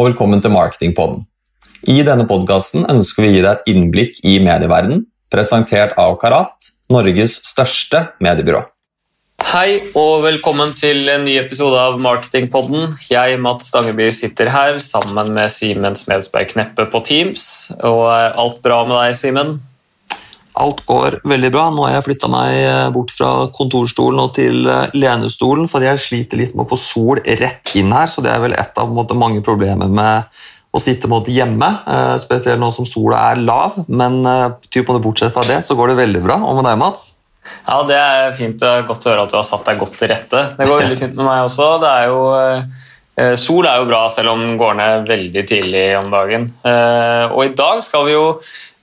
Og velkommen til Marketingpodden. I denne podkasten ønsker vi å gi deg et innblikk i medieverdenen, presentert av Karat, Norges største mediebyrå. Hei og velkommen til en ny episode av Marketingpodden. Jeg, Mats Stangeby, sitter her sammen med Simen Smedsberg Kneppe på Teams. Og er alt bra med deg, Simen? Alt går veldig bra. Nå har jeg flytta meg eh, bort fra kontorstolen og til eh, lenestolen, fordi jeg sliter litt med å få sol rett inn her. Så det er vel et av måte, mange problemer med å sitte måte, hjemme, eh, spesielt nå som sola er lav. Men typ, bortsett fra det så går det veldig bra. Og med deg, Mats? Ja, Det er fint. Det er godt å høre at du har satt deg godt til rette. Det går veldig fint med meg også. Det er jo... Sol er jo bra, selv om den går ned veldig tidlig om dagen. Og i dag skal vi jo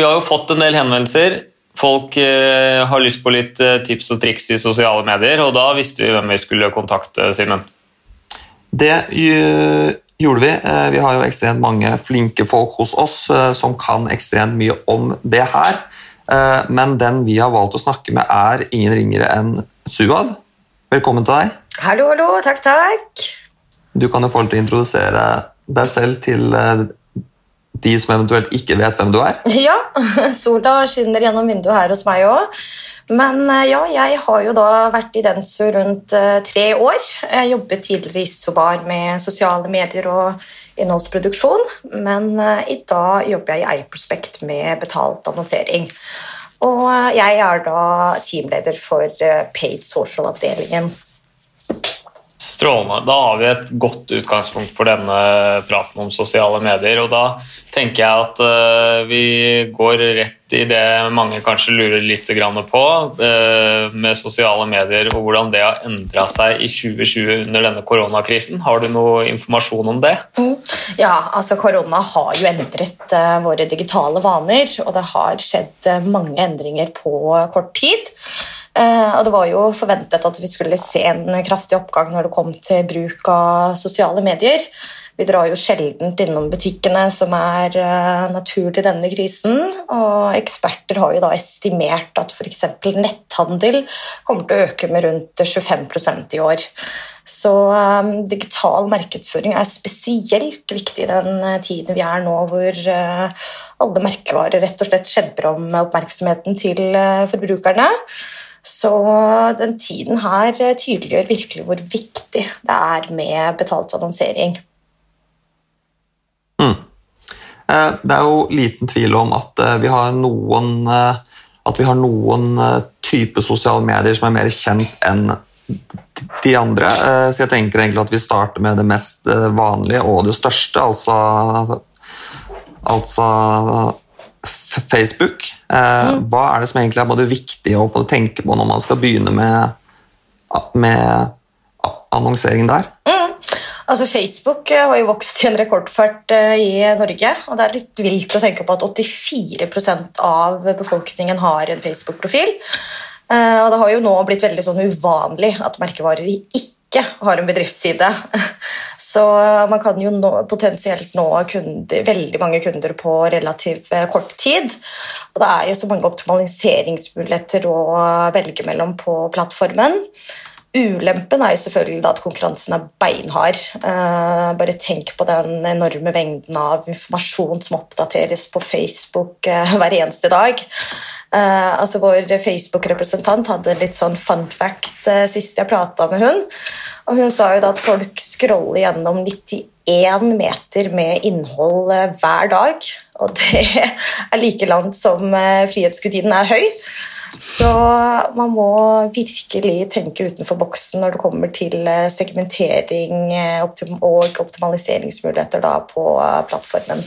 Vi har jo fått en del henvendelser Folk eh, har lyst på litt eh, tips og triks i sosiale medier, og da visste vi hvem vi skulle kontakte, Simen. Det gjorde vi. Eh, vi har jo ekstremt mange flinke folk hos oss som kan ekstremt mye om det her. Men den vi har valgt å snakke med, er ingen ringere enn Suad. Velkommen til deg. Hallo, hallo. Takk, takk. Du kan jo få til å introdusere deg selv til de som eventuelt ikke vet hvem du er? Ja, sola skinner gjennom vinduet her hos meg òg. Men eh, ja, jeg har jo da vært i Denso rundt uh, tre år. Jeg jobbet tidligere i Isobar med sosiale medier og innholdsproduksjon. Men uh, i dag jobber jeg i Eiprospekt med betalt annonsering. Og jeg er da teamleder for paid social-avdelingen. Strålende. Da har vi et godt utgangspunkt for denne praten om sosiale medier. og da tenker jeg at uh, vi går rett i det mange kanskje lurer litt på, uh, med sosiale medier og hvordan det har endra seg i 2020 under denne koronakrisen. Har du noe informasjon om det? Mm. Ja, altså korona har jo endret uh, våre digitale vaner, og det har skjedd mange endringer på kort tid. Og det var jo forventet at vi skulle se en kraftig oppgang når det kom til bruk av sosiale medier. Vi drar jo sjelden innom butikkene, som er uh, naturlig i denne krisen. Og eksperter har jo da estimert at f.eks. netthandel kommer til å øke med rundt 25% i år. Så um, digital markedsføring er spesielt viktig i den uh, tiden vi er nå, hvor uh, alle merkevarer rett og slett kjemper om oppmerksomheten til forbrukerne. Så den tiden her tydeliggjør virkelig hvor viktig det er med betalt annonsering. Mm. Eh, det er jo liten tvil om at eh, vi har noen, eh, at vi har noen type sosiale medier som er mer kjent enn de andre. Så jeg tenker egentlig at vi starter med det mest vanlige og det største, altså, altså Facebook. Mm. Hva er det som egentlig er både viktig å tenke på når man skal begynne med, med annonsering der? Mm. Altså Facebook eh, har jo vokst i en rekordfart eh, i Norge. og Det er litt vilt å tenke på at 84% av befolkningen har en Facebook-profil. Og Det har jo nå blitt veldig sånn uvanlig at merkevarer ikke har en bedriftsside. Så man kan jo nå, potensielt nå kunder, veldig mange kunder på relativt kort tid. Og det er jo så mange optimaliseringsmuligheter å velge mellom på plattformen. Ulempen er jo selvfølgelig at konkurransen er beinhard. Eh, bare tenk på den enorme mengden av informasjon som oppdateres på Facebook eh, hver eneste dag. Eh, altså Vår Facebook-representant hadde litt sånn fun fact sist jeg prata med hun. Og Hun sa jo da at folk scroller gjennom 91 meter med innhold hver dag. Og det er like langt som Frihetsgudinen er høy. Så man må virkelig tenke utenfor boksen når det kommer til eh, segmentering eh, og optimaliseringsmuligheter på eh, plattformen.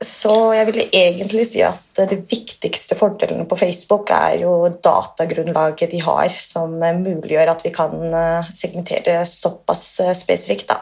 Så jeg vil egentlig si at de viktigste fordelene på Facebook er jo datagrunnlaget de har, som muliggjør at vi kan segmentere såpass spesifikt. da.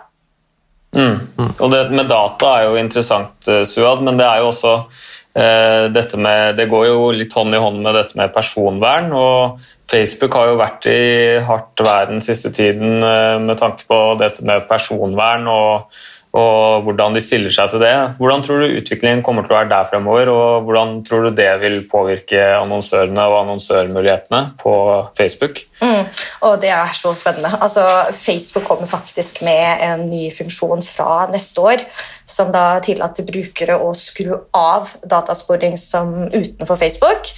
Mm. Og det med data er jo interessant, Suad, men det er jo også Eh, dette med, det går jo litt hånd i hånd med dette med personvern. og Facebook har jo vært i hardt vær den siste tiden eh, med tanke på dette med personvern og, og, hvordan de stiller seg til det. Hvordan tror du utviklingen kommer til å være der fremover, og hvordan tror du det vil påvirke annonsørene og annonsørmulighetene på Facebook? Mm, og det er så spennende. Altså, Facebook kommer faktisk med en ny funksjon fra neste år som da tillater brukere å skru av datasporing som utenfor Facebook.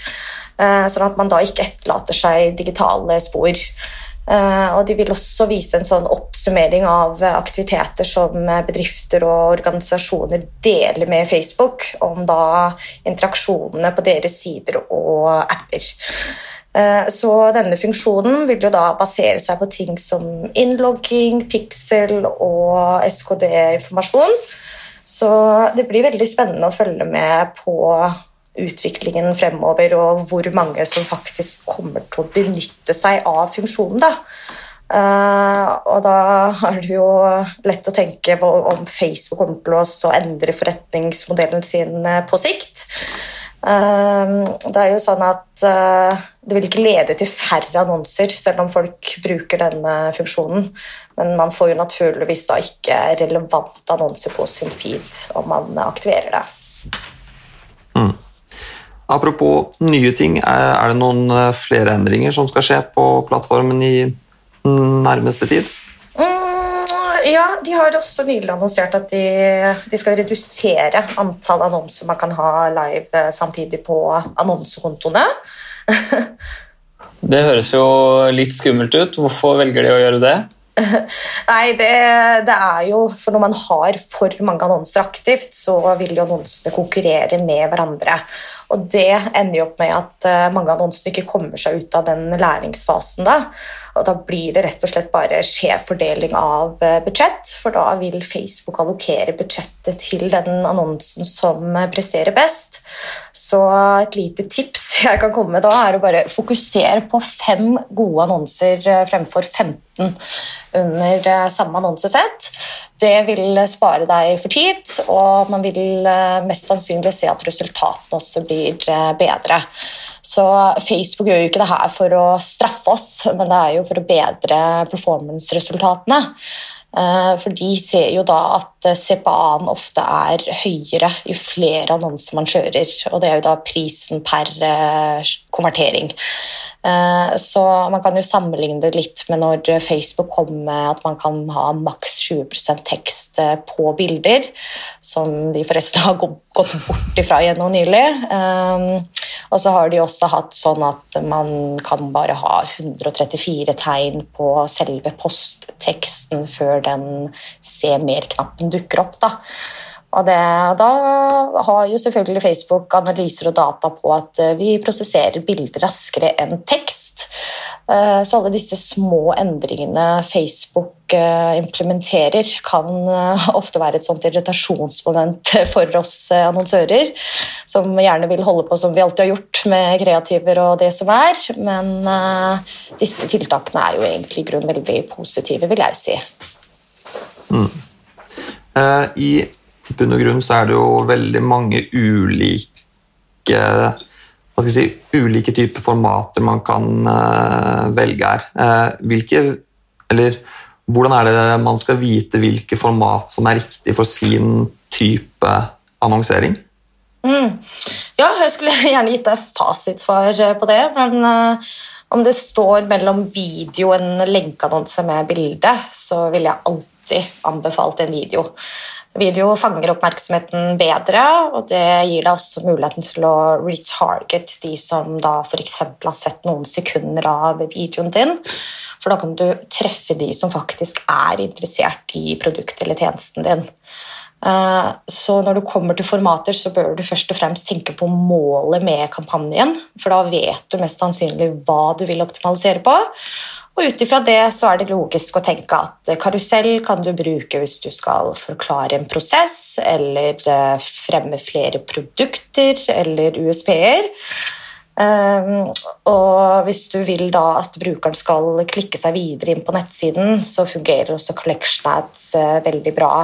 Eh, sånn at man da ikke etterlater seg digitale spor. Eh, og de vil også vise en sånn oppsummering av aktiviteter som bedrifter og organisasjoner deler med Facebook, om da interaksjonene på deres sider og apper. Eh, så denne funksjonen vil jo da basere seg på ting som innlogging, pixel og SKD-informasjon. Så det blir veldig spennende å følge med på utviklingen fremover, og hvor mange som faktisk kommer til å benytte seg av funksjonen. Da. Uh, og da er det jo lett å tenke på om Facebook kommer til å endre forretningsmodellen sin eh, på sikt. Uh, det er jo sånn at uh, det vil ikke lede til færre annonser selv om folk bruker denne funksjonen, men man får jo naturligvis da ikke relevante annonser på sin feed om man aktiverer det. Mm. Apropos nye ting, er det noen eh, flere endringer som skal skje på plattformen i nærmeste tid? Mm, ja, de har også nylig annonsert at de, de, skal redusere antall annonser man kan ha live eh, samtidig på annonsekontoene. det høres jo litt skummelt ut. Hvorfor velger de å gjøre det? Nei, det, det, er jo For når man har for mange annonser aktivt, så vil jo annonsene konkurrere med hverandre. Og det ender jo opp med at eh, mange annonser ikke kommer seg ut av den læringsfasen. da. Og da blir det rett og slett bare skjev fordeling av eh, budsjett, for da vil Facebook allokere budsjettet til den annonsen som eh, presterer best. Så et lite tips jeg kan komme med da, er å bare fokusere på fem gode annonser fremfor 15 under samme annonsesett. Det vil spare deg for tid, og man vil mest sannsynlig se at resultatene også blir bedre. Så Facebook gjør jo ikke det her for å straffe oss, men det er jo for å bedre performance-resultatene. Eh, for de ser jo da at CPA-en ofte er høyere jo flere annonser man kjører, og det er jo da prisen per eh, konvertering. Eh, så man kan jo sammenligne det litt med når Facebook kom med at man kan ha maks 20 tekst på bilder, som de forresten har gått bort ifra gjennom nylig. Og så har de også hatt sånn at man kan bare ha 134 tegn på selve postteksten før den ser mer-knappen dukker opp. da. Og det, da har jo selvfølgelig Facebook analyser og data på at eh, vi prosesserer bilder raskere enn tekst. Eh, så alle disse små endringene Facebook eh, implementerer, kan ofte være et sånt irritasjonsmoment for oss annonsører, som gjerne vil holde på som vi alltid har gjort med kreativer og det som er. Men disse tiltakene er jo egentlig i grunnen veldig positive, vil jeg si. Mm. I bunn og grunn så er det jo veldig mange ulike si, ulike typer formater man kan uh, velge her. Uh, hvilke, eller hvordan er det man skal vite hvilke format som er riktig for sin type annonsering? Mm. Ja, jeg skulle gjerne gitt deg fasitsvar eh, på det, men uh, om det står mellom video og en lenkeannonse med bilde, så ville jeg alltid anbefalt en video. Video fanger oppmerksomheten bedre, og det gir deg også muligheten til å retarget de som da f.eks. har sett noen sekunder av videoen din. For da kan du treffe de som faktisk er interessert i produktet eller tjenesten din. Eh, så når du kommer til formater, så bør du først og fremst tenke på målet med kampanjen, for da vet du mest sannsynlig hva du vil optimalisere på. Og ut ifra det så er det logisk å tenke at karusell kan du bruke hvis du skal forklare en prosess eller eh, fremme flere produkter eller USP-er. Um, og hvis du vil da at brukeren skal klikke seg videre inn på nettsiden, så fungerer også Collection Ads uh, veldig bra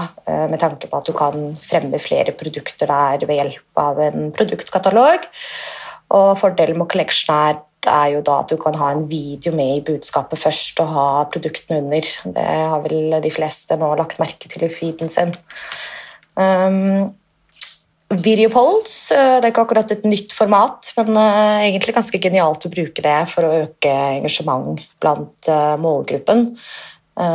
med tanke på at du kan fremme flere produkter der ved hjelp av en produktkatalog. Og fordelen med Collection Ad er jo da at du kan ha en video med i budskapet først og ha produktene under. Det har vel de fleste nå lagt merke til i feeden sin. Um, Video uh, det er ikke akkurat et nytt format, men uh, egentlig ganske genialt å bruke det for å øke engasjement blant uh, målgruppen.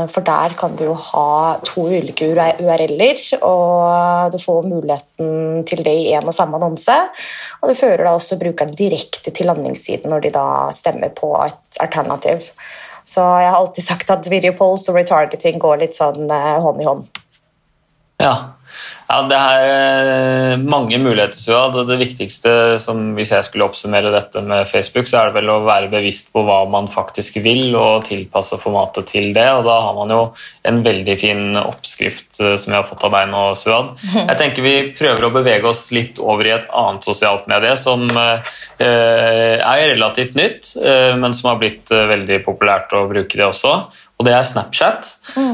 For der kan du jo ha to ulike URL-er, og du får muligheten til det i én og samme annonse. Og du fører da også brukeren direkte til landingssiden når de da stemmer på et alternativ. Så jeg har alltid sagt at video polls og retargeting går litt sånn hånd i hånd. Ja, ja, det er eh, mange muligheter. Så det, det viktigste, som hvis jeg skulle oppsummere dette med Facebook, så er det vel å være bevisst på hva man faktisk vil, og tilpasse formatet til det. og Da har man jo en veldig fin oppskrift eh, som jeg har fått av deg nå, Suad. Jeg tenker Vi prøver å bevege oss litt over i et annet sosialt medie som eh, er relativt nytt, men som har blitt veldig populært å bruke det også og det er Snapchat. Mm.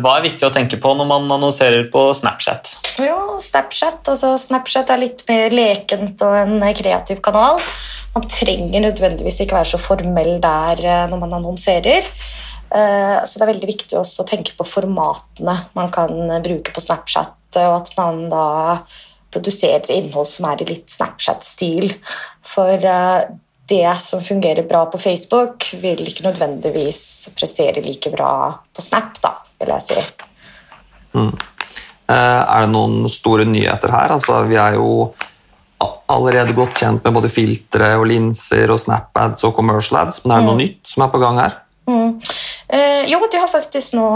Hva er viktig å tenke på når man annonserer på Snapchat? Jo, Snapchat, altså Snapchat er litt mer lekent og en kreativ kanal. Man trenger nødvendigvis ikke være så formell der eh, når man annonserer. Eh, så det er veldig viktig også å tenke på formatene man kan bruke på Snapchat, og at man da produserer innhold som er i litt Snapchat-stil. For eh, det som fungerer bra på Facebook, vil ikke nødvendigvis prestere like bra på Snap, da, vil jeg si. Mm. Eh, er det noen store nyheter her? Altså, vi er jo allerede godt kjent med både filtre og linser og Snap-ads og commercial ads, men er det noe mm. nytt som er på gang her? Mm. Eh, jo, de har faktisk nå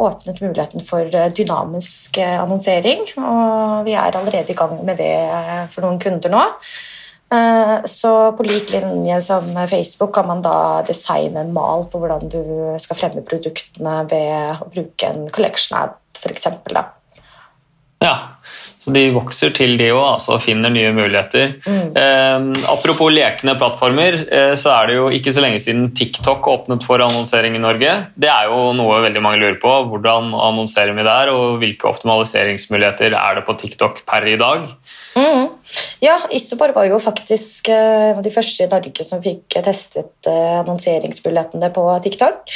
åpnet muligheten for eh, dynamisk eh, annonsering. Og vi er allerede i gang med det for noen kunder nå. Eh, så på lik linje som Facebook kan man da designe en mal på hvordan du skal fremme produktene ved å bruke en collection ad, f.eks. Ja, så de vokser til, de òg, altså, og finner nye muligheter. Mm. Eh, apropos lekende plattformer, eh, så er det jo ikke så lenge siden TikTok åpnet for annonsering i Norge. Det er jo noe veldig mange lurer på. Hvordan annonserer vi der, og hvilke optimaliseringsmuligheter er det på TikTok per i dag? Mm. Ja, Isobar var jo faktisk eh, en av de første i Norge som fikk testet eh, annonseringsmulighetene på TikTok.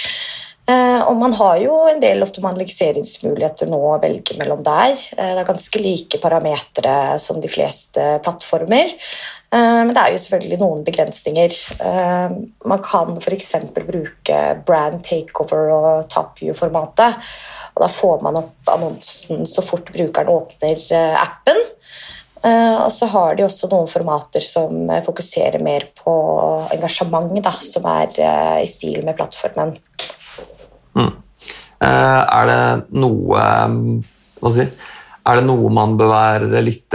Eh, og man har jo en del optimaliseringsmuligheter nå å velge mellom der. Det er ganske like parametere som de fleste plattformer. Men det er jo selvfølgelig noen begrensninger. Man kan f.eks. bruke brand takeover og top view-formatet. og Da får man opp annonsen så fort brukeren åpner appen. Eh, og så har de også noen formater som eh, fokuserer mer på engasjement, da, som er eh, i stil med plattformen. Mm. Er det noe Hva si? Er det noe man bør være litt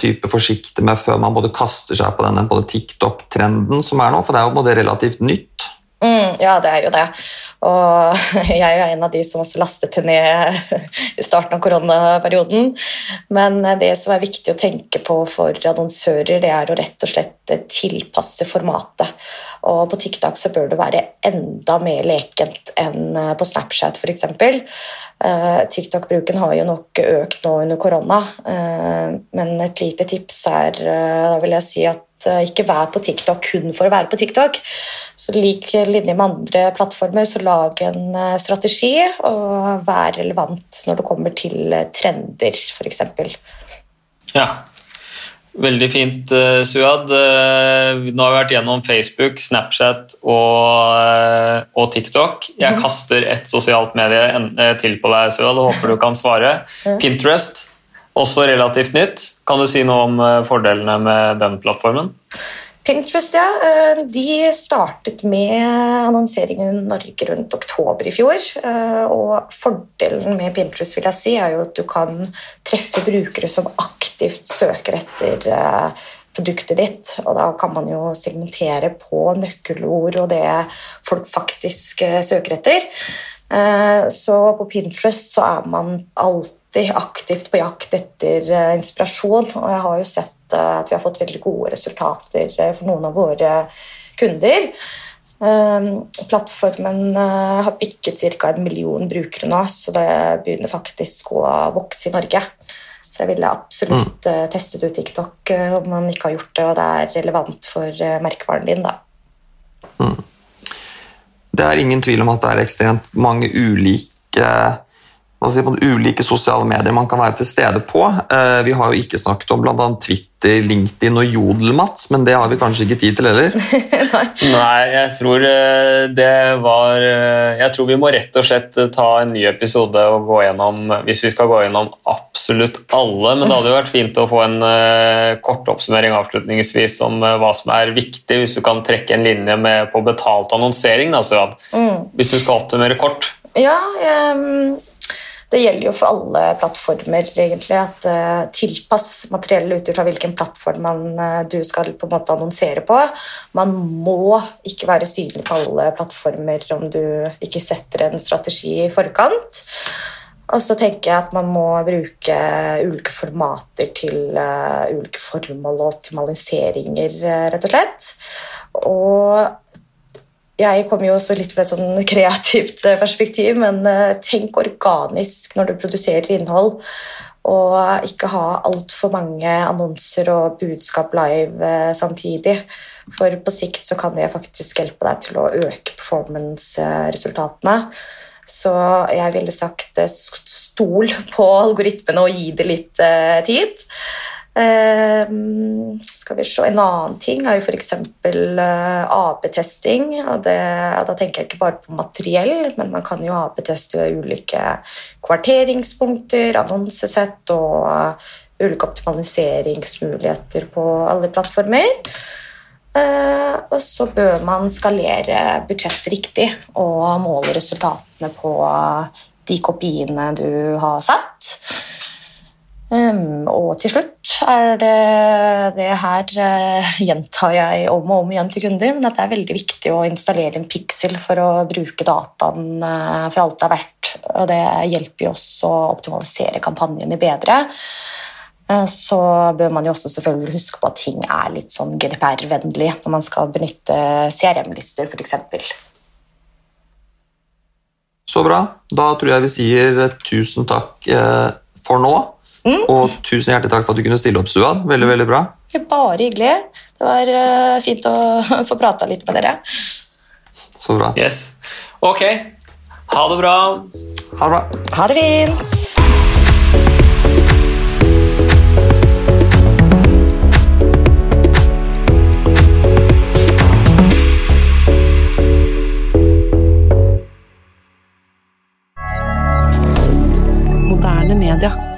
type forsiktig med før man både kaster seg på denne TikTok-trenden som er nå? For det er jo relativt nytt. Mm, ja, det er jo det. Og jeg er jo en av de som også lastet det ned i starten av koronaperioden. Men det som er viktig å tenke på for annonsører, det er å rett og slett tilpasse formatet. Og på TikTok så bør det være enda mer lekent enn på Snapchat f.eks. Eh, TikTok-bruken har jo nok økt nå under korona, eh, men et lite tips er eh, da vil jeg si at Eh, ikke vær på TikTok kun for å være på TikTok. Så Lik linje med andre plattformer, så lag en eh, strategi og vær relevant når det kommer til eh, trender, f.eks. Ja, Veldig fint, Suad. Nå har vi vært gjennom Facebook, Snapchat og, og TikTok. Jeg mhm. kaster et sosialt medie til på deg, Suad, og håper du kan svare. Pinterest også relativt nytt. Kan du si noe om eh, fordelene med den plattformen? Pinterest ja, eh, de startet med annonseringen i Norge rundt oktober i fjor. Eh, og Fordelen med Pinterest vil jeg si, er jo at du kan treffe brukere som aktivt søker etter produktet ditt. Og da kan man jo segmentere på nøkkelord og det folk faktisk søker etter. Så på Pinterest så er man alltid alltid aktivt på jakt etter uh, inspirasjon. Og jeg har jo sett uh, at vi har fått veldig gode resultater uh, for noen av våre kunder. Ehm, plattformen har bikket ca. en million brukere nå, så det begynner faktisk å vokse i Norge. Så jeg ville absolutt mm. testet ut TikTok om man ikke har gjort det, og det er relevant for merkevaren din. da. Det er ingen tvil om at det er ekstremt mange ulike jeg si, på ulike sosiale medier man kan være til stede på. Eh, Vi har jo ikke snakket om bl.a. Twitter, LinkedIn og Jodel, Mats, men det har vi kanskje ikke tid til heller. Nei, jeg tror eh, det var eh, Jeg tror vi må rett og slett ta en ny episode og gå gjennom Hvis vi skal gå gjennom absolutt alle, men det hadde jo vært fint å få en kort oppsummering avslutningsvis om hva som er viktig, hvis du kan trekke en linje med på betalt annonsering. Da, Suad. Hvis du skal oppsummere kort. Ja, ehm, det gjelder jo for alle plattformer, egentlig, at uh, tilpass materiellet ut ifra hvilken plattform man, uh, du skal på en måte annonsere på. Man må ikke være synlig på alle plattformer om du ikke setter en strategi i forkant. Og så tenker jeg at man må bruke ulike formater til uh, ulike formål og optimaliseringer, rett og slett. Og jeg kommer jo også litt fra et sånn kreativt eh, perspektiv, men eh, tenk organisk når du produserer innhold. Og ikke ha altfor mange annonser og budskap live eh, samtidig. For på sikt så kan det faktisk hjelpe deg til å øke performance-resultatene. Så jeg ville sagt stol på algoritmene og gi det litt tid. Eh, skal vi se, En annen ting er jo f.eks. Uh, AB-testing. og det, Da tenker jeg ikke bare på materiell, men man kan jo AB-teste ulike kvarteringspunkter, annonsesett og uh, ulike optimaliseringsmuligheter på alle plattformer. Eh, og så bør man skalere budsjettet riktig og måle resultatene på de kopiene du har satt. Um, og til slutt er det det her uh, gjentar jeg om og om igjen til kunder, men at det er veldig viktig å installere en piksel for å bruke dataen uh, for alt det er verdt. Og det hjelper jo oss å optimalisere kampanjene bedre. Uh, så bør man jo også selvfølgelig huske på at ting er litt sånn GDPR-vennlig når man skal benytte CRM-lister, f.eks. Så bra. Da tror jeg vi sier tusen takk eh, for nå. Mm. Og tusen hjertelig takk for at du kunne stille opp, Suad. Veldig, veldig bra. Bare hyggelig. Det var uh, fint å få prata litt med dere. Så bra. Yes. Ok. Ha det bra. Ha det bra. Ha det fint. D'accord.